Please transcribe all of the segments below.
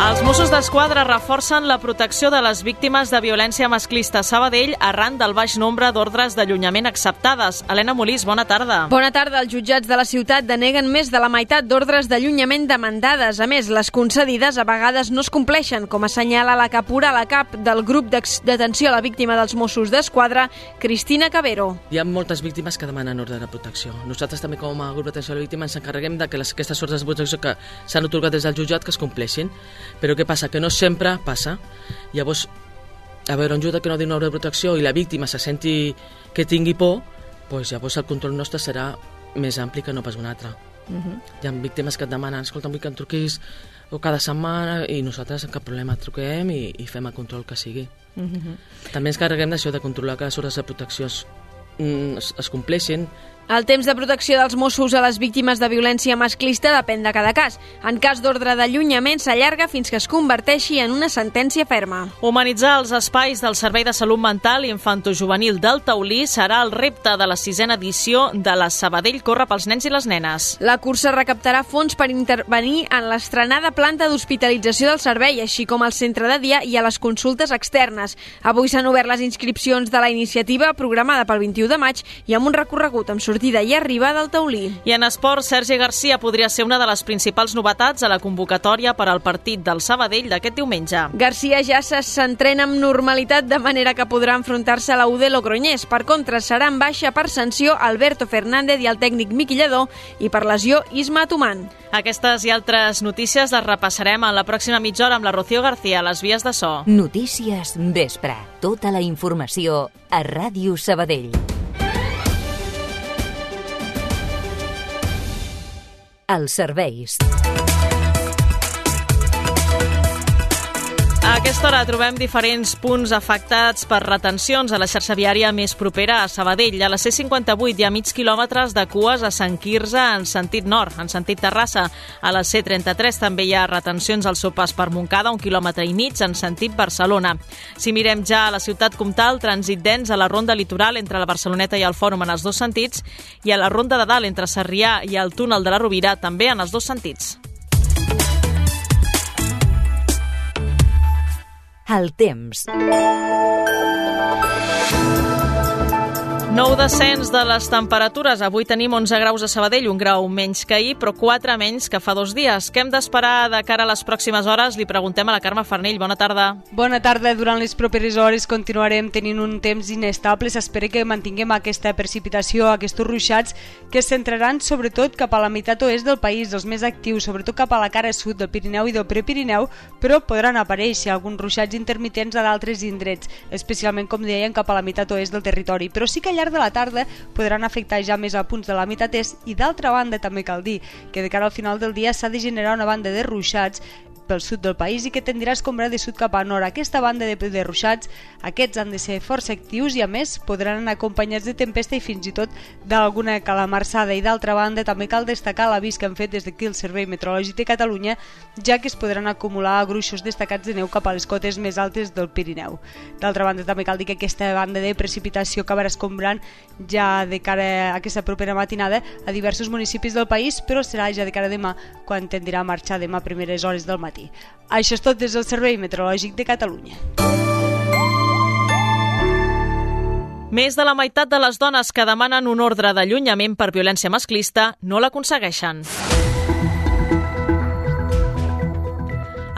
Els Mossos d'Esquadra reforcen la protecció de les víctimes de violència masclista a Sabadell arran del baix nombre d'ordres d'allunyament acceptades. Helena Molís, bona tarda. Bona tarda. Els jutjats de la ciutat deneguen més de la meitat d'ordres d'allunyament demandades. A més, les concedides a vegades no es compleixen, com assenyala la capura a la cap del grup d'atenció a la víctima dels Mossos d'Esquadra, Cristina Cabero. Hi ha moltes víctimes que demanen ordre de protecció. Nosaltres també com a grup d'atenció a la víctima ens encarreguem de que les, aquestes ordres de protecció que s'han otorgat des del jutjat que es compleixin. Però què passa? Que no sempre passa. Llavors, a veure, un jutge que no diu una ordre de protecció i la víctima se senti que tingui por, doncs llavors el control nostre serà més ampli que no pas un altre. Uh -huh. Hi ha víctimes que et demanen, escolta, vull que em truquis o cada setmana i nosaltres cap problema truquem i, i fem el control que sigui. Uh -huh. També ens carreguem d'això de controlar que les ordres de protecció es, mm, es, es compleixin, el temps de protecció dels Mossos a les víctimes de violència masclista depèn de cada cas. En cas d'ordre d'allunyament s'allarga fins que es converteixi en una sentència ferma. Humanitzar els espais del Servei de Salut Mental i Infantojuvenil del Taulí serà el repte de la sisena edició de la Sabadell Corre pels nens i les nenes. La cursa recaptarà fons per intervenir en l'estrenada planta d'hospitalització del servei, així com al centre de dia i a les consultes externes. Avui s'han obert les inscripcions de la iniciativa programada pel 21 de maig i amb un recorregut amb sortida sortida i arribada al taulí. I en esport, Sergi Garcia podria ser una de les principals novetats a la convocatòria per al partit del Sabadell d'aquest diumenge. Garcia ja s'entrena amb normalitat de manera que podrà enfrontar-se a la UD Logroñés. Per contra, serà en baixa per sanció Alberto Fernández i el tècnic Miqui Lledó i per lesió Isma Atuman. Aquestes i altres notícies les repassarem en la pròxima mitja hora amb la Rocío García a les vies de so. Notícies Vespre. Tota la informació a Ràdio Sabadell. Als serveis. Aquesta hora trobem diferents punts afectats per retencions a la xarxa viària més propera a Sabadell. A la C58 hi ha mig quilòmetres de cues a Sant Quirze en sentit nord, en sentit Terrassa. A la C33 també hi ha retencions al seu pas per Montcada, un quilòmetre i mig en sentit Barcelona. Si mirem ja a la ciutat comtal, trànsit dens a la ronda litoral entre la Barceloneta i el Fòrum en els dos sentits i a la ronda de dalt entre Sarrià i el túnel de la Rovira també en els dos sentits. El temps. Nou descens de les temperatures. Avui tenim 11 graus a Sabadell, un grau menys que ahir, però 4 menys que fa dos dies. Què hem d'esperar de cara a les pròximes hores? Li preguntem a la Carme Farnell. Bona tarda. Bona tarda. Durant les properes hores continuarem tenint un temps inestable. S'espera que mantinguem aquesta precipitació, aquests ruixats, que es centraran sobretot cap a la meitat oest del país, els més actius, sobretot cap a la cara sud del Pirineu i del Prepirineu, però podran aparèixer alguns ruixats intermitents a d'altres indrets, especialment, com deien, cap a la meitat oest del territori. Però sí que llarg de la tarda podran afectar ja més a punts de la meitat est i d'altra banda també cal dir que de cara al final del dia s'ha de generar una banda de ruixats pel sud del país i que tendirà a escombrar de sud cap a nord. Aquesta banda de, ruixats, aquests han de ser força actius i a més podran anar acompanyats de tempesta i fins i tot d'alguna calamarsada i d'altra banda també cal destacar l'avís que han fet des d'aquí el Servei Meteorològic de Catalunya ja que es podran acumular gruixos destacats de neu cap a les cotes més altes del Pirineu. D'altra banda també cal dir que aquesta banda de precipitació acabarà escombrant ja de cara a aquesta propera matinada a diversos municipis del país però serà ja de cara demà quan tendirà a marxar demà a primeres hores del matí matí. Això és tot des del Servei Meteorològic de Catalunya. Més de la meitat de les dones que demanen un ordre d'allunyament per violència masclista no l'aconsegueixen.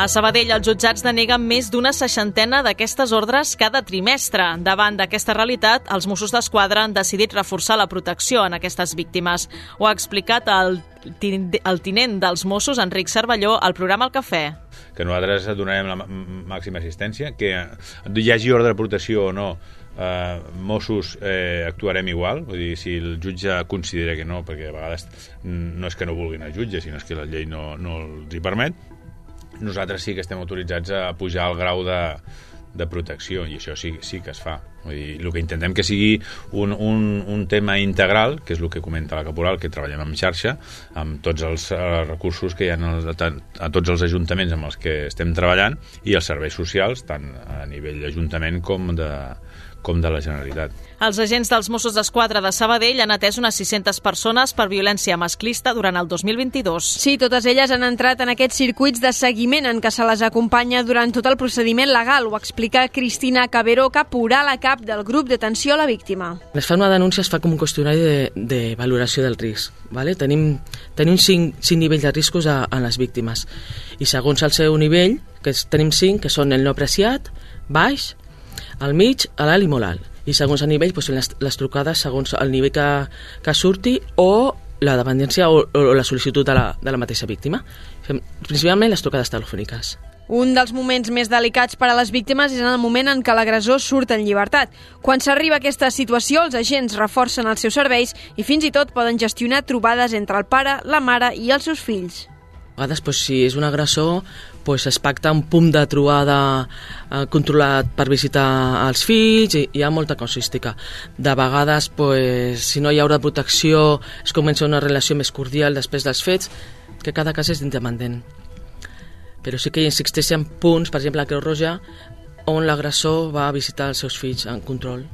A Sabadell, els jutjats deneguen més d'una seixantena d'aquestes ordres cada trimestre. Davant d'aquesta realitat, els Mossos d'Esquadra han decidit reforçar la protecció en aquestes víctimes. Ho ha explicat el, el tinent dels Mossos, Enric Cervelló, al programa El Cafè. Que nosaltres donarem la màxima assistència, que hi hagi ordre de protecció o no, eh, Mossos eh, actuarem igual, vull dir, si el jutge considera que no, perquè a vegades no és que no vulguin el jutge, sinó és que la llei no, no els hi permet, nosaltres sí que estem autoritzats a pujar el grau de, de protecció, i això sí, sí que es fa. Vull dir, el que intentem que sigui un, un, un tema integral, que és el que comenta la caporal, que treballem en xarxa, amb tots els eh, recursos que hi ha a, a tots els ajuntaments amb els que estem treballant i els serveis socials, tant a nivell d'ajuntament com de, com de la Generalitat. Els agents dels Mossos d'Esquadra de Sabadell han atès unes 600 persones per violència masclista durant el 2022. Sí, totes elles han entrat en aquests circuits de seguiment en què se les acompanya durant tot el procediment legal. Ho explica Cristina Caberó, caporal a cap del grup d'atenció a la víctima. Es fa una denúncia, es fa com un qüestionari de, de valoració del risc. Vale? Tenim, tenim cinc, cinc nivells de riscos a, a les víctimes i segons el seu nivell, que és, tenim cinc, que són el no apreciat, baix, al mig, a l'alt i molt alt. I segons el nivell, doncs, les, les trucades segons el nivell que, que surti o la dependència o, o la sol·licitud de la, de la mateixa víctima. Fem principalment les trucades telefòniques. Un dels moments més delicats per a les víctimes és en el moment en què l'agressor surt en llibertat. Quan s'arriba a aquesta situació, els agents reforcen els seus serveis i fins i tot poden gestionar trobades entre el pare, la mare i els seus fills. A vegades, doncs, si és un agressor, doncs, es pacta un punt de trobada eh, controlat per visitar els fills i hi ha molta casuística. De vegades, doncs, si no hi haurà protecció, es comença una relació més cordial després dels fets, que cada cas és independent. Però sí que hi insisteixen punts, per exemple, a Creu Roja, on l'agressor va visitar els seus fills en control.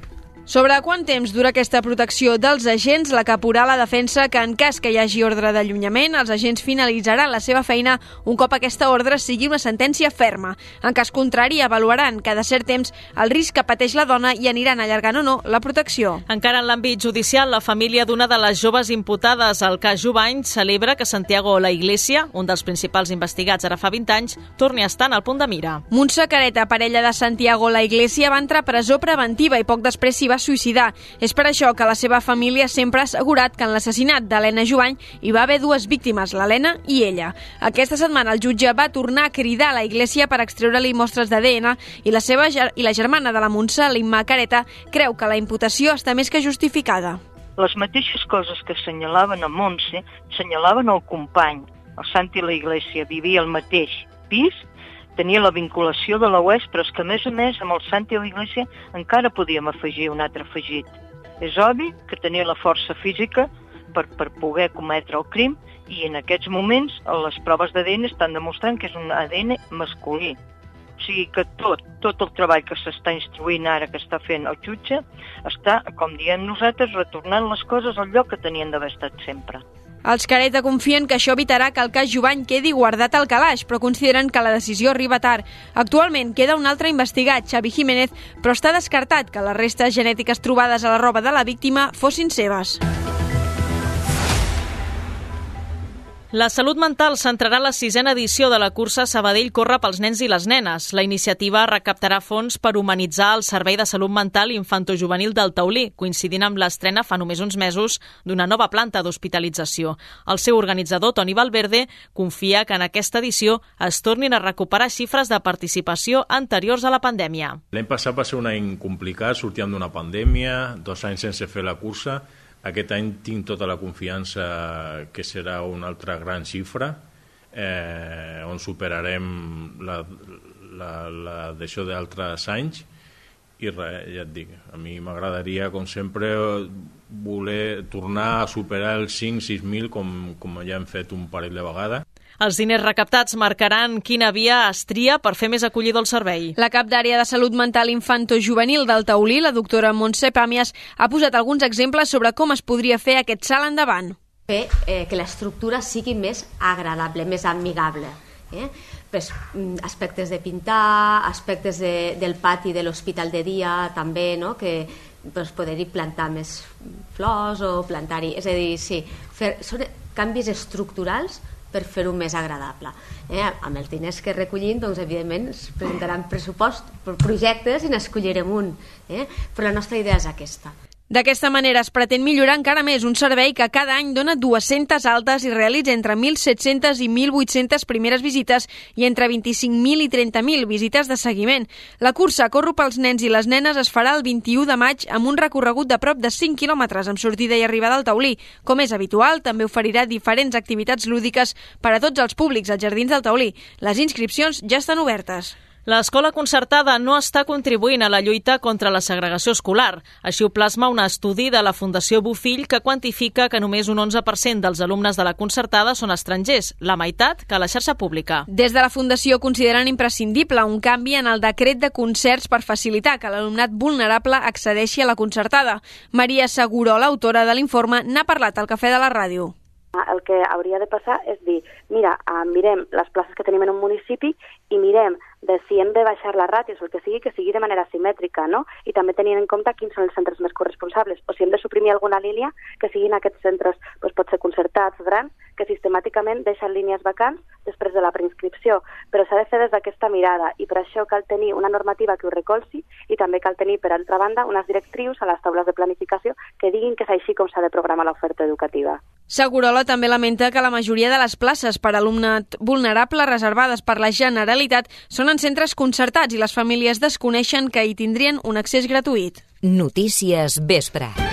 Sobre quant temps dura aquesta protecció dels agents, la caporal a defensa que en cas que hi hagi ordre d'allunyament, els agents finalitzaran la seva feina un cop aquesta ordre sigui una sentència ferma. En cas contrari, avaluaran cada cert temps el risc que pateix la dona i aniran allargant o no la protecció. Encara en l'àmbit judicial, la família d'una de les joves imputades al cas Jubany celebra que Santiago La Iglesia, un dels principals investigats ara fa 20 anys, torni a estar en el punt de mira. Montse Careta, parella de Santiago La Iglesia, va entrar a presó preventiva i poc després s'hi va suïcidar. És per això que la seva família sempre ha assegurat que en l'assassinat d'Helena Jovany hi va haver dues víctimes, l'Helena i ella. Aquesta setmana el jutge va tornar a cridar a la Iglesia per extreure-li mostres d'ADN i la seva i la germana de la Montse, l'Imma Careta, creu que la imputació està més que justificada. Les mateixes coses que assenyalaven a Montse, assenyalaven el company, el Santi la Iglesia, vivia al mateix pis tenia la vinculació de la UES, però és que a més a més amb el Santi a l'Iglésia encara podíem afegir un altre afegit. És obvi que tenia la força física per, per poder cometre el crim i en aquests moments les proves d'ADN estan demostrant que és un ADN masculí. O sigui que tot, tot el treball que s'està instruint ara, que està fent el jutge, està, com diem nosaltres, retornant les coses al lloc que tenien d'haver estat sempre. Els Careta confien que això evitarà que el cas Jovany quedi guardat al calaix, però consideren que la decisió arriba tard. Actualment queda un altre investigat, Xavi Jiménez, però està descartat que les restes genètiques trobades a la roba de la víctima fossin seves. La salut mental centrarà la sisena edició de la cursa Sabadell Corre pels nens i les nenes. La iniciativa recaptarà fons per humanitzar el Servei de Salut Mental Infantojuvenil del Taulí, coincidint amb l'estrena fa només uns mesos d'una nova planta d'hospitalització. El seu organitzador, Toni Valverde, confia que en aquesta edició es tornin a recuperar xifres de participació anteriors a la pandèmia. L'any passat va ser un any complicat, sortíem d'una pandèmia, dos anys sense fer la cursa, aquest any tinc tota la confiança que serà una altra gran xifra, eh, on superarem la, la, la d'això d'altres anys, i res, ja et dic, a mi m'agradaria, com sempre, voler tornar a superar els 5-6.000 com, com ja hem fet un parell de vegades. Els diners recaptats marcaran quina via es tria per fer més acollidor el servei. La cap d'àrea de salut mental infanto-juvenil del Taulí, la doctora Montse Pàmies, ha posat alguns exemples sobre com es podria fer aquest salt endavant. Fer eh, que l'estructura sigui més agradable, més amigable. Eh? Pues, mm, aspectes de pintar, aspectes de, del pati de l'hospital de dia també, no? que pues, poder-hi plantar més flors o plantar-hi... És a dir, sí, fer, són canvis estructurals per fer-ho més agradable. Eh? Amb els diners que recollim, doncs, evidentment, es presentaran pressupost, projectes i n'escollirem un. Eh? Però la nostra idea és aquesta. D'aquesta manera es pretén millorar encara més un servei que cada any dona 200 altes i realitza entre 1.700 i 1.800 primeres visites i entre 25.000 i 30.000 visites de seguiment. La cursa Corro pels nens i les nenes es farà el 21 de maig amb un recorregut de prop de 5 quilòmetres amb sortida i arribada al taulí. Com és habitual, també oferirà diferents activitats lúdiques per a tots els públics als Jardins del Taulí. Les inscripcions ja estan obertes. L'escola concertada no està contribuint a la lluita contra la segregació escolar. Així ho plasma un estudi de la Fundació Bofill que quantifica que només un 11% dels alumnes de la concertada són estrangers, la meitat que a la xarxa pública. Des de la Fundació consideren imprescindible un canvi en el decret de concerts per facilitar que l'alumnat vulnerable accedeixi a la concertada. Maria Seguró, l'autora de l'informe, n'ha parlat al Cafè de la Ràdio el que hauria de passar és dir, mira, mirem les places que tenim en un municipi i mirem de si hem de baixar les ràtios o el que sigui, que sigui de manera simètrica, no? I també tenint en compte quins són els centres més corresponsables. O si hem de suprimir alguna línia, que siguin aquests centres, doncs pot ser concertats, grans, que sistemàticament deixen línies vacants després de la preinscripció. Però s'ha de fer des d'aquesta mirada i per això cal tenir una normativa que ho recolzi i també cal tenir, per altra banda, unes directrius a les taules de planificació que diguin que és així com s'ha de programar l'oferta educativa. Segurola també lamenta que la majoria de les places per alumnat vulnerable reservades per la Generalitat són en centres concertats i les famílies desconeixen que hi tindrien un accés gratuït. Notícies Vespre.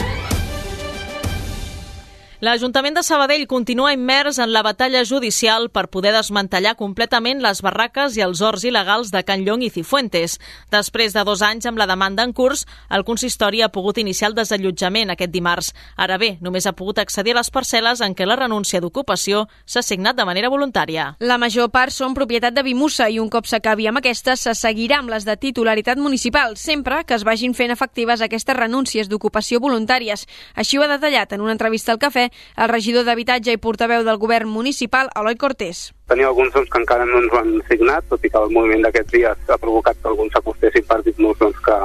L'Ajuntament de Sabadell continua immers en la batalla judicial per poder desmantellar completament les barraques i els horts il·legals de Can Llong i Cifuentes. Després de dos anys amb la demanda en curs, el consistori ha pogut iniciar el desallotjament aquest dimarts. Ara bé, només ha pogut accedir a les parcel·les en què la renúncia d'ocupació s'ha signat de manera voluntària. La major part són propietat de Bimussa i un cop s'acabi amb aquestes se seguirà amb les de titularitat municipal, sempre que es vagin fent efectives aquestes renúncies d'ocupació voluntàries. Així ho ha detallat en una entrevista al Cafè el regidor d'Habitatge i portaveu del govern municipal, Eloi Cortés. Tenim alguns doncs, que encara no ens han signat, tot i que el moviment d'aquests dies ha provocat que alguns s'acostessin partits nous doncs, que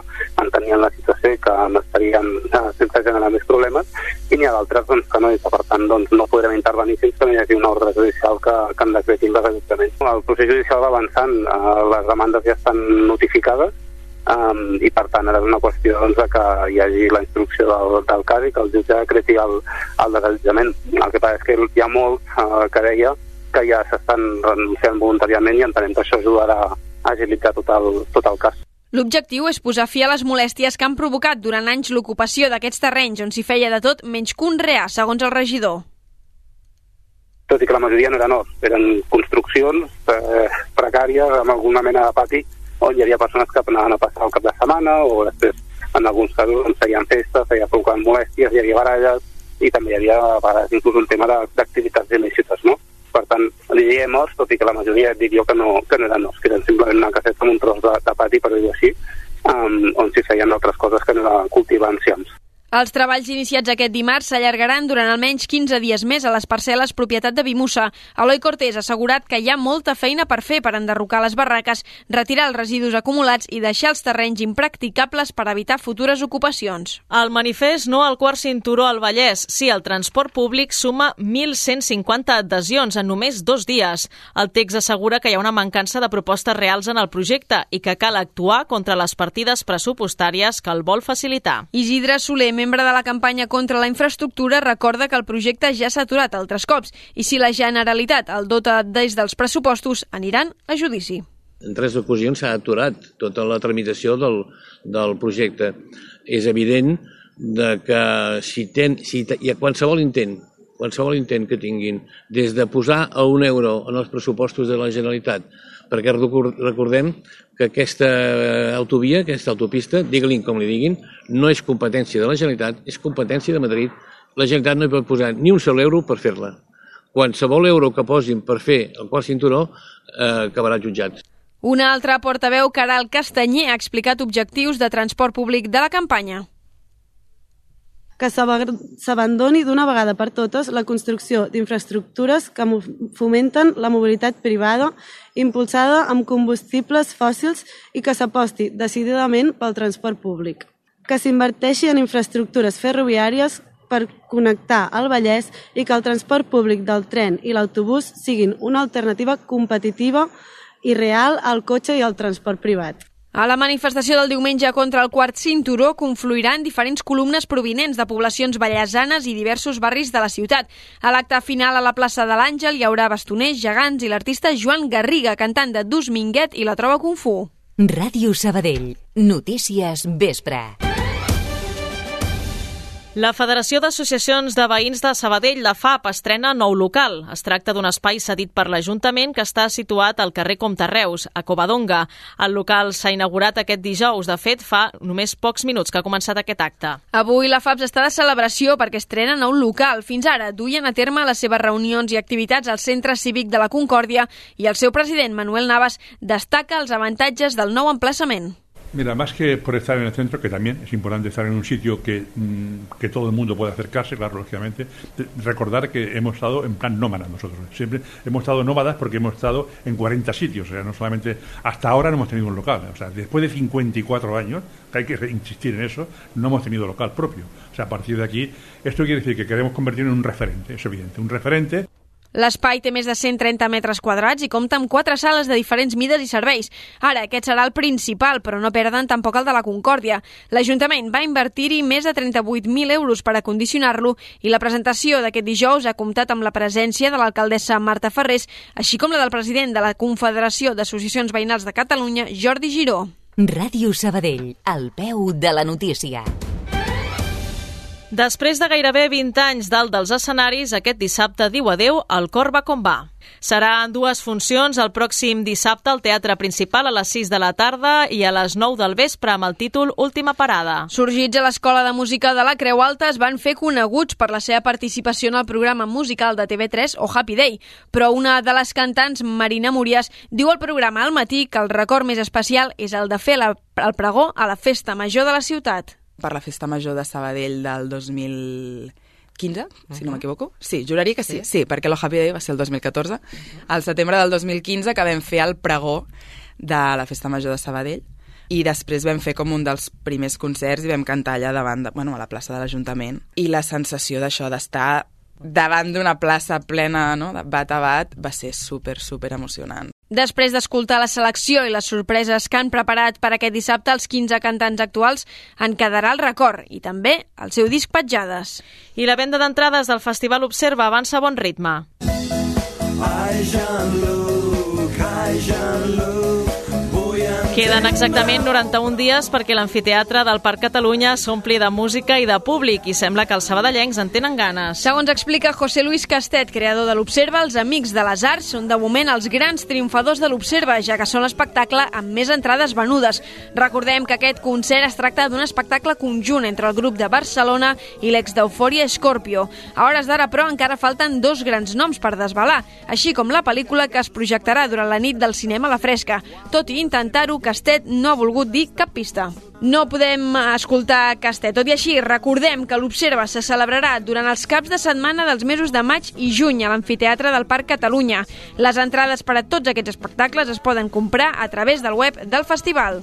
entenien la situació que estarien eh, sense generar més problemes, i n'hi ha d'altres doncs, que no, i que per tant doncs, no podrem intervenir fins que no hi hagi una ordre judicial que, que en decreti el desallotjament. El procés judicial va avançant, eh, les demandes ja estan notificades, um, i per tant ara és una qüestió doncs, de que hi hagi la instrucció del, del cas i que el jutge decreti el, el desallotjament. El que passa és que hi ha molts uh, que deia que ja s'estan renunciant voluntàriament i entenem que això ajudarà a agilitzar tot el, tot el cas. L'objectiu és posar fi a les molèsties que han provocat durant anys l'ocupació d'aquests terrenys on s'hi feia de tot menys conrear, segons el regidor. Tot i que la majoria no eren horts, eren construccions eh, precàries amb alguna mena de pati on hi havia persones que anaven a passar el cap de setmana o després en alguns casos on feien festes, feia provocant molèsties, hi havia baralles i també hi havia a vegades inclús un tema d'activitats il·lícites, no? Per tant, li diem morts, tot i que la majoria diria que no, que no eren morts, que eren simplement una caseta amb un tros de, de pati, per dir-ho així, um, on s'hi feien altres coses que no era cultivar enciams. Els treballs iniciats aquest dimarts s'allargaran durant almenys 15 dies més a les parcel·les propietat de Bimussa. Eloi Cortés ha assegurat que hi ha molta feina per fer per enderrocar les barraques, retirar els residus acumulats i deixar els terrenys impracticables per evitar futures ocupacions. El manifest No al quart cinturó al Vallès, sí al transport públic, suma 1.150 adhesions en només dos dies. El text assegura que hi ha una mancança de propostes reals en el projecte i que cal actuar contra les partides pressupostàries que el vol facilitar. Isidre Soler, membre de la campanya contra la infraestructura, recorda que el projecte ja s'ha aturat altres cops i si la Generalitat el dota des dels pressupostos, aniran a judici. En tres ocasions s'ha aturat tota la tramitació del, del projecte. És evident de que si, ten, si hi ha qualsevol intent qualsevol intent que tinguin, des de posar a un euro en els pressupostos de la Generalitat, perquè recordem que aquesta autovia, aquesta autopista, digue-li com li diguin, no és competència de la Generalitat, és competència de Madrid. La Generalitat no hi pot posar ni un sol euro per fer-la. Qualsevol euro que posin per fer el quart cinturó eh, acabarà jutjat. Una altra portaveu, Caral Castanyer, ha explicat objectius de transport públic de la campanya que s'abandoni d'una vegada per totes la construcció d'infraestructures que fomenten la mobilitat privada impulsada amb combustibles fòssils i que s'aposti decididament pel transport públic. Que s'inverteixi en infraestructures ferroviàries per connectar el Vallès i que el transport públic del tren i l'autobús siguin una alternativa competitiva i real al cotxe i al transport privat. A la manifestació del diumenge contra el quart cinturó confluiran diferents columnes provinents de poblacions ballesanes i diversos barris de la ciutat. A l'acte final a la plaça de l'Àngel hi haurà bastoners, gegants i l'artista Joan Garriga cantant de Dus Minguet i la troba Fu. Ràdio Sabadell. Notícies Vespre. La Federació d'Associacions de Veïns de Sabadell, la FAP, estrena nou local. Es tracta d'un espai cedit per l'Ajuntament que està situat al carrer Comte Reus, a Covadonga. El local s'ha inaugurat aquest dijous. De fet, fa només pocs minuts que ha començat aquest acte. Avui la FAPS està de celebració perquè estrena nou local. Fins ara duien a terme les seves reunions i activitats al Centre Cívic de la Concòrdia i el seu president, Manuel Navas, destaca els avantatges del nou emplaçament. Mira, más que por estar en el centro, que también es importante estar en un sitio que, mm, que todo el mundo pueda acercarse, claro, lógicamente, recordar que hemos estado en plan nómada nosotros. Siempre hemos estado nómadas porque hemos estado en 40 sitios, o sea, no solamente hasta ahora no hemos tenido un local, o sea, después de 54 años, que hay que insistir en eso, no hemos tenido local propio. O sea, a partir de aquí, esto quiere decir que queremos convertirnos en un referente, es evidente, un referente L'espai té més de 130 metres quadrats i compta amb quatre sales de diferents mides i serveis. Ara, aquest serà el principal, però no perden tampoc el de la Concòrdia. L'Ajuntament va invertir-hi més de 38.000 euros per acondicionar-lo i la presentació d'aquest dijous ha comptat amb la presència de l'alcaldessa Marta Ferrés, així com la del president de la Confederació d'Associacions Veïnals de Catalunya, Jordi Giró. Ràdio Sabadell, al peu de la notícia. Després de gairebé 20 anys dalt dels escenaris, aquest dissabte diu adeu al Cor va com va. Serà en dues funcions el pròxim dissabte al Teatre Principal a les 6 de la tarda i a les 9 del vespre amb el títol Última parada. Sorgits a l'Escola de Música de la Creu Alta es van fer coneguts per la seva participació en el programa musical de TV3 o Happy Day, però una de les cantants, Marina Múries, diu al programa al matí que el record més especial és el de fer la, el pregó a la festa major de la ciutat per la festa major de Sabadell del 2015, uh -huh. si no m'equivoco. Sí, juraria que sí. sí, sí, perquè lo Happy Day va ser el 2014. Uh -huh. Al setembre del 2015 que vam fer el pregó de la festa major de Sabadell i després vam fer com un dels primers concerts i vam cantar allà davant, de, bueno, a la plaça de l'Ajuntament. I la sensació d'això, d'estar davant d'una plaça plena no, de bat a bat, va ser super, super emocionant. Després d'escoltar la selecció i les sorpreses que han preparat per aquest dissabte, els 15 cantants actuals en quedarà el record i també el seu disc Petjades. I la venda d'entrades del Festival Observa avança a bon ritme. Ai, Jean-Luc, ai, Jean-Luc, Queden exactament 91 dies perquè l'amfiteatre del Parc Catalunya s'ompli de música i de públic i sembla que els sabadellencs en tenen ganes. Segons explica José Luis Castet, creador de l'Observa, els Amics de les Arts són de moment els grans triomfadors de l'Observa, ja que són l'espectacle amb més entrades venudes. Recordem que aquest concert es tracta d'un espectacle conjunt entre el grup de Barcelona i l'ex d'Eufòria Scorpio. A hores d'ara, però, encara falten dos grans noms per desvelar, així com la pel·lícula que es projectarà durant la nit del cinema a la fresca. Tot i intentar-ho, Castet no ha volgut dir cap pista. No podem escoltar Castet. Tot i així, recordem que l'Observa se celebrarà durant els caps de setmana dels mesos de maig i juny a l'Amfiteatre del Parc Catalunya. Les entrades per a tots aquests espectacles es poden comprar a través del web del festival.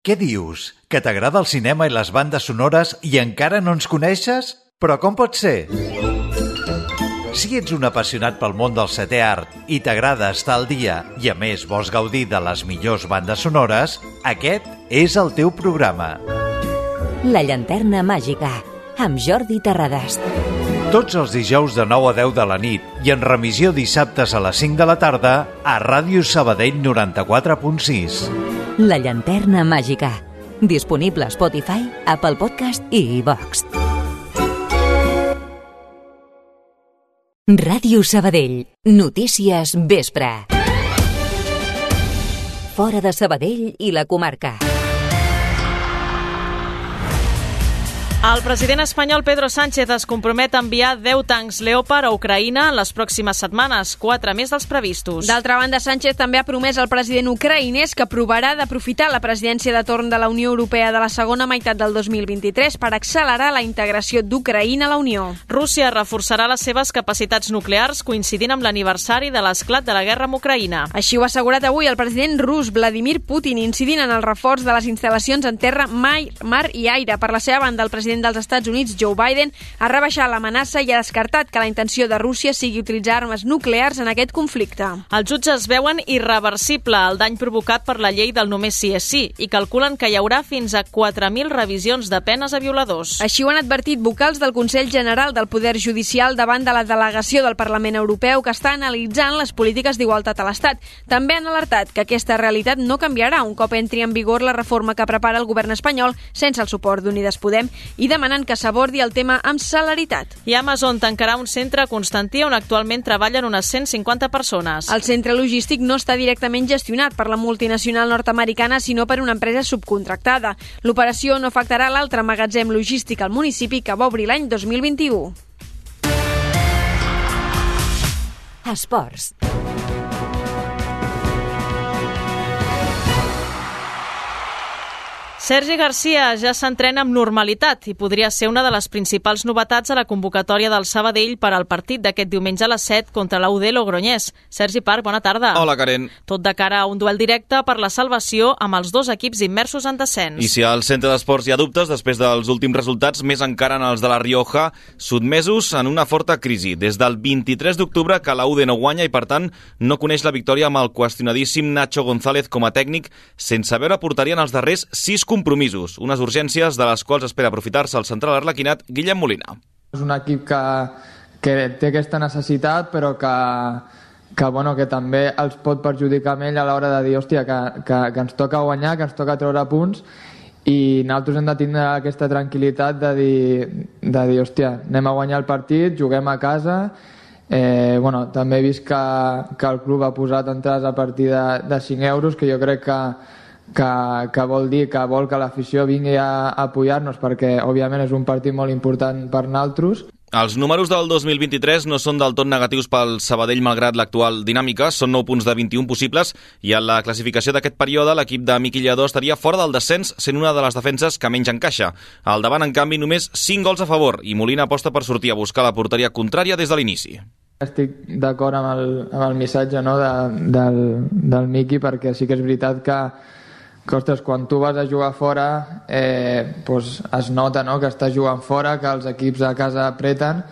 Què dius? Que t'agrada el cinema i les bandes sonores i encara no ens coneixes? Però com pot ser? Si ets un apassionat pel món del setè art i t'agrada estar al dia i a més vols gaudir de les millors bandes sonores, aquest és el teu programa. La llanterna màgica, amb Jordi Terradast. Tots els dijous de 9 a 10 de la nit i en remissió dissabtes a les 5 de la tarda a Ràdio Sabadell 94.6. La llanterna màgica. Disponible a Spotify, Apple Podcast i iVox. Ràdio Sabadell. Notícies vespre. Fora de Sabadell i la comarca. El president espanyol Pedro Sánchez es compromet a enviar 10 tancs Leopard a Ucraïna en les pròximes setmanes, quatre més dels previstos. D'altra banda, Sánchez també ha promès al president ucraïnès que provarà d'aprofitar la presidència de torn de la Unió Europea de la segona meitat del 2023 per accelerar la integració d'Ucraïna a la Unió. Rússia reforçarà les seves capacitats nuclears coincidint amb l'aniversari de l'esclat de la guerra amb Ucraïna. Així ho ha assegurat avui el president rus Vladimir Putin, incidint en el reforç de les instal·lacions en terra, mar i aire. Per la seva banda, el president president dels Estats Units, Joe Biden, ha rebaixat l'amenaça i ha descartat que la intenció de Rússia sigui utilitzar armes nuclears en aquest conflicte. Els jutges veuen irreversible el dany provocat per la llei del només sí és sí i calculen que hi haurà fins a 4.000 revisions de penes a violadors. Així ho han advertit vocals del Consell General del Poder Judicial davant de la delegació del Parlament Europeu que està analitzant les polítiques d'igualtat a l'Estat. També han alertat que aquesta realitat no canviarà un cop entri en vigor la reforma que prepara el govern espanyol sense el suport d'Unides Podem i demanen que s'abordi el tema amb celeritat. I Amazon tancarà un centre a Constantí on actualment treballen unes 150 persones. El centre logístic no està directament gestionat per la multinacional nord-americana, sinó per una empresa subcontractada. L'operació no afectarà l'altre magatzem logístic al municipi que va obrir l'any 2021. Esports. Sergi Garcia ja s'entrena amb normalitat i podria ser una de les principals novetats a la convocatòria del Sabadell per al partit d'aquest diumenge a les 7 contra l'UD Logroñés. Sergi Parc, bona tarda. Hola, Karen. Tot de cara a un duel directe per la salvació amb els dos equips immersos en descens. I si al centre d'esports hi ha dubtes, després dels últims resultats, més encara en els de la Rioja, sotmesos en una forta crisi. Des del 23 d'octubre que la UD no guanya i, per tant, no coneix la victòria amb el qüestionadíssim Nacho González com a tècnic, sense veure portaria en els darrers sis compromisos, unes urgències de les quals espera aprofitar-se el central arlequinat Guillem Molina. És un equip que, que té aquesta necessitat, però que, que, bueno, que també els pot perjudicar amb ell a l'hora de dir, hòstia, que, que, que ens toca guanyar, que ens toca treure punts, i nosaltres hem de tindre aquesta tranquil·litat de dir, de dir hòstia, anem a guanyar el partit, juguem a casa, Eh, bueno, també he vist que, que el club ha posat entrades a partir de, de 5 euros, que jo crec que, que, que vol dir que vol que l'afició vingui a, a apoyar-nos perquè òbviament és un partit molt important per naltros. Els números del 2023 no són del tot negatius pel Sabadell malgrat l'actual dinàmica, són 9 punts de 21 possibles i en la classificació d'aquest període l'equip de Miqui Lledó estaria fora del descens sent una de les defenses que menys encaixa. Al davant, en canvi, només 5 gols a favor i Molina aposta per sortir a buscar la porteria contrària des de l'inici. Estic d'acord amb, el, amb el missatge no, de, del, del Miqui perquè sí que és veritat que ostres, quan tu vas a jugar fora eh, pues es nota no? que estàs jugant fora, que els equips a casa apreten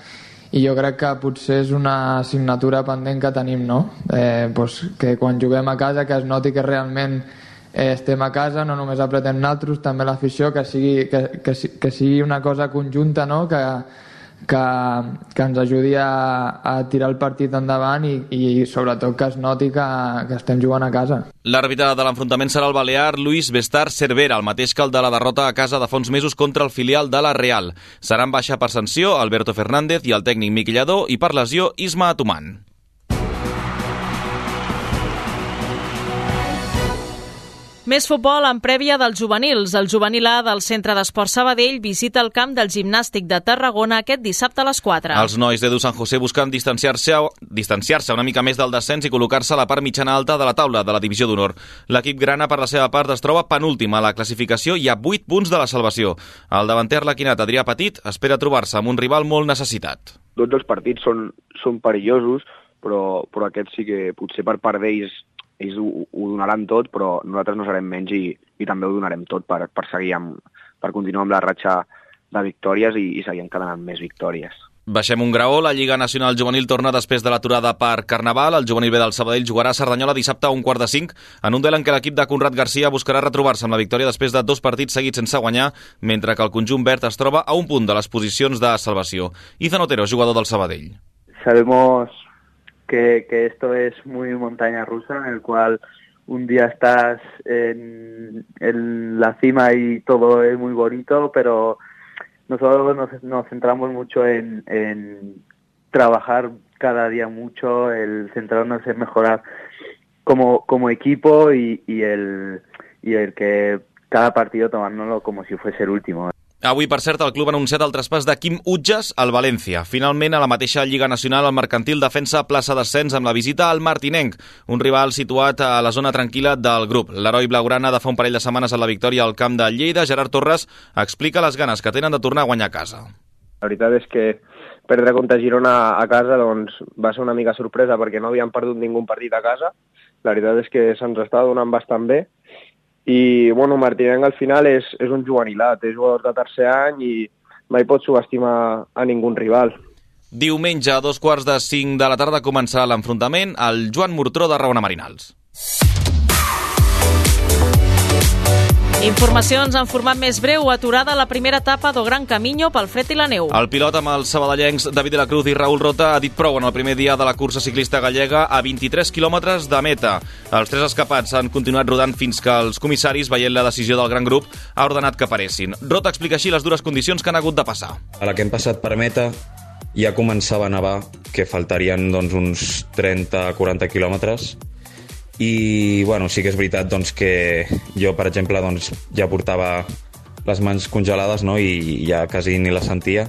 i jo crec que potser és una assignatura pendent que tenim, no? Eh, pues que quan juguem a casa que es noti que realment eh, estem a casa, no només apretem naltros, també l'afició, que, sigui, que, que, que sigui una cosa conjunta, no? Que, que, que ens ajudi a, a tirar el partit endavant i, i sobretot que es noti que, que estem jugant a casa. L'àrbitre de l'enfrontament serà el balear Luis Bestar Cervera, el mateix que el de la derrota a casa de fa uns mesos contra el filial de la Real. Seran baixa per sanció Alberto Fernández i el tècnic Miquillador i per lesió Isma Atuman. Més futbol en prèvia dels juvenils. El juvenil A del Centre d'Esport Sabadell visita el camp del gimnàstic de Tarragona aquest dissabte a les 4. Els nois d'Edu San José busquen distanciar-se distanciar una mica més del descens i col·locar-se a la part mitjana alta de la taula de la divisió d'honor. L'equip grana, per la seva part, es troba penúltim a la classificació i a 8 punts de la salvació. El davanter laquinat Adrià Petit espera trobar-se amb un rival molt necessitat. Tots els partits són, són perillosos, però, però aquest sí que potser per part d'ells ells ho, ho donaran tot, però nosaltres no serem menys i, i també ho donarem tot per, per seguir amb, per continuar amb la ratxa de victòries i, i seguir encadenant més victòries. Baixem un graó, la Lliga Nacional Juvenil torna després de l'aturada per Carnaval. El juvenil B del Sabadell jugarà a Cerdanyola dissabte a un quart de cinc, en un del en què l'equip de Conrad Garcia buscarà retrobar-se amb la victòria després de dos partits seguits sense guanyar, mentre que el conjunt verd es troba a un punt de les posicions de salvació. Izan Otero, jugador del Sabadell. Sabemos que, esto es muy montaña rusa, en el cual un día estás en, la cima y todo es muy bonito, pero nosotros nos, nos centramos mucho en, trabajar cada día mucho, el centrarnos en mejorar como, equipo y, y, el, y el que cada partido tomárnoslo como si fuese el último. Avui, per cert, el club ha anunciat el traspàs de Quim Utges al València. Finalment, a la mateixa Lliga Nacional, el Mercantil defensa plaça d'ascens amb la visita al Martinenc, un rival situat a la zona tranquil·la del grup. L'heroi blaugrana de fa un parell de setmanes a la victòria al camp de Lleida, Gerard Torres, explica les ganes que tenen de tornar a guanyar a casa. La veritat és que perdre contra Girona a casa doncs, va ser una mica sorpresa perquè no havíem perdut ningú partit a casa. La veritat és que se'ns està donant bastant bé i bueno, Martinenc al final és, és un juvenilat, és jugador de tercer any i mai pot subestimar a ningú rival. Diumenge, a dos quarts de cinc de la tarda, començarà l'enfrontament al Joan Mortró de Raona Marinals. Informacions en format més breu. Aturada la primera etapa do Gran Camino pel fred i la neu. El pilot amb els sabadellencs David de la Cruz i Raül Rota ha dit prou en el primer dia de la cursa ciclista gallega a 23 quilòmetres de meta. Els tres escapats han continuat rodant fins que els comissaris, veient la decisió del gran grup, ha ordenat que paressin. Rota explica així les dures condicions que han hagut de passar. A la que hem passat per meta ja començava a nevar, que faltarien doncs, uns 30-40 quilòmetres, i bueno, sí que és veritat doncs, que jo, per exemple, doncs, ja portava les mans congelades no? i ja quasi ni les sentia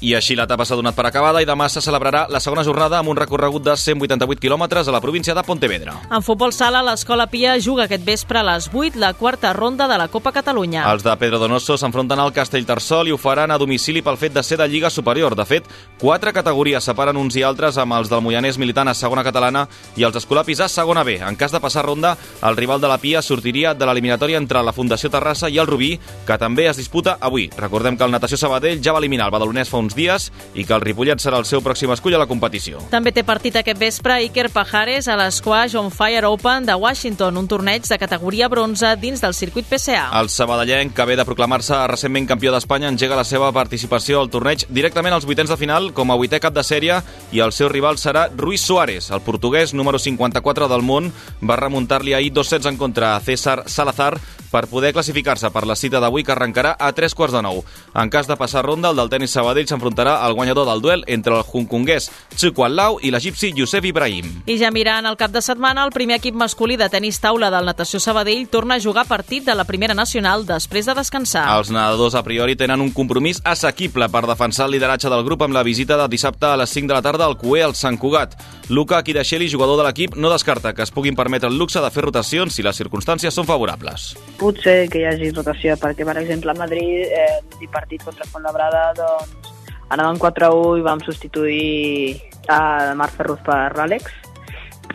i així l'etapa s'ha donat per acabada i demà se celebrarà la segona jornada amb un recorregut de 188 quilòmetres a la província de Pontevedra. En futbol sala, l'Escola Pia juga aquest vespre a les 8 la quarta ronda de la Copa Catalunya. Els de Pedro Donoso s'enfronten al Castellterçol i ho faran a domicili pel fet de ser de Lliga Superior. De fet, quatre categories separen uns i altres amb els del Moianès militant a segona catalana i els escolapis a segona B. En cas de passar ronda, el rival de la Pia sortiria de l'eliminatòria entre la Fundació Terrassa i el Rubí, que també es disputa avui. Recordem que el Natació Sabadell ja va eliminar el Badalonès fa uns dies i que el Ripollet serà el seu pròxim escull a la competició. També té partit aquest vespre Iker Pajares a l'Squash on Fire Open de Washington, un torneig de categoria bronze dins del circuit PCA. El sabadellenc, que ve de proclamar-se recentment campió d'Espanya, engega la seva participació al torneig directament als vuitens de final com a vuitè cap de sèrie i el seu rival serà Ruiz Suárez. El portuguès, número 54 del món, va remuntar-li ahir dos sets en contra a César Salazar per poder classificar-se per la cita d'avui que arrencarà a tres quarts de nou. En cas de passar ronda, el del tenis Sabadell s'enfrontarà al guanyador del duel entre el hongkonguès Chukwal Lau i l'egipci Youssef Ibrahim. I ja mirant el cap de setmana, el primer equip masculí de tenis taula del Natació Sabadell torna a jugar partit de la primera nacional després de descansar. Els nedadors a priori tenen un compromís assequible per defensar el lideratge del grup amb la visita de dissabte a les 5 de la tarda al Cué al Sant Cugat. Luca Kidasheli, jugador de l'equip, no descarta que es puguin permetre el luxe de fer rotacions si les circumstàncies són favorables. Potser que hi hagi rotació, perquè, per exemple, a Madrid, eh, el partit contra Fontlabrada, doncs, anàvem 4-1 i vam substituir a Marc Ferruz per l'Àlex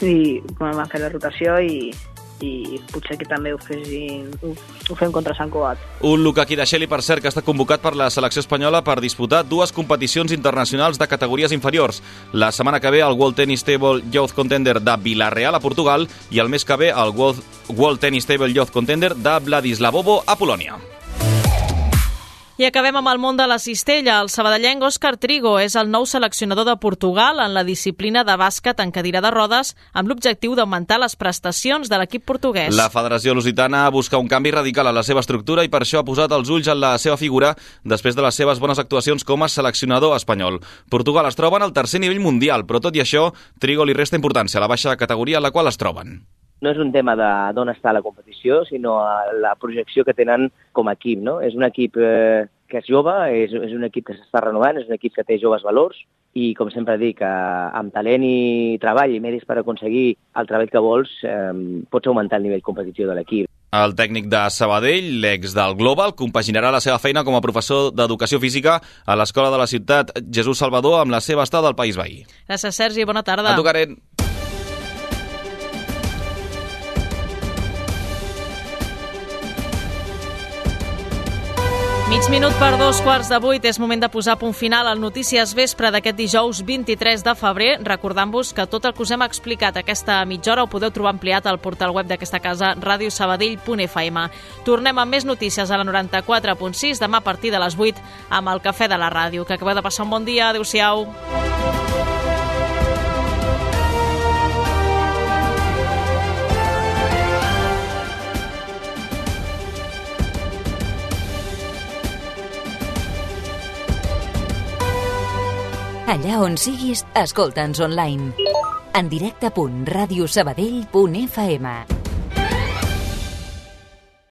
i bueno, vam fer la rotació i, i potser que també ho, fessin, ho, ho fem contra Sant Cugat. Un Luca Kidasheli, per cert, que està convocat per la selecció espanyola per disputar dues competicions internacionals de categories inferiors. La setmana que ve el World Tennis Table Youth Contender de Villarreal a Portugal i el mes que ve el World, World Tennis Table Youth Contender de Vladislavovo a Polònia. I acabem amb el món de la cistella. El sabadellenc Òscar Trigo és el nou seleccionador de Portugal en la disciplina de bàsquet en cadira de rodes amb l'objectiu d'augmentar les prestacions de l'equip portuguès. La Federació Lusitana busca un canvi radical a la seva estructura i per això ha posat els ulls en la seva figura després de les seves bones actuacions com a seleccionador espanyol. Portugal es troba en el tercer nivell mundial, però tot i això, Trigo li resta importància a la baixa categoria en la qual es troben no és un tema d'on està la competició, sinó la projecció que tenen com a equip. No? És un equip eh, que és jove, és, és un equip que s'està renovant, és un equip que té joves valors i, com sempre dic, eh, amb talent i treball i medis per aconseguir el treball que vols, eh, pots augmentar el nivell competitiu de l'equip. El tècnic de Sabadell, l'ex del Global, compaginarà la seva feina com a professor d'Educació Física a l'Escola de la Ciutat Jesús Salvador amb la seva estada al País Veí. Gràcies, Sergi. Bona tarda. A tu, Karen. Mig minut per dos quarts de vuit és moment de posar punt final al Notícies Vespre d'aquest dijous 23 de febrer, recordant-vos que tot el que us hem explicat aquesta mitja hora ho podeu trobar ampliat al portal web d'aquesta casa radiosabadell.fm. Tornem amb més notícies a la 94.6 demà a partir de les 8 amb el Cafè de la Ràdio. Que acabeu de passar un bon dia. Adéu-siau. Allà on siguis, escolta'ns online. En directe.radiosabadell.fm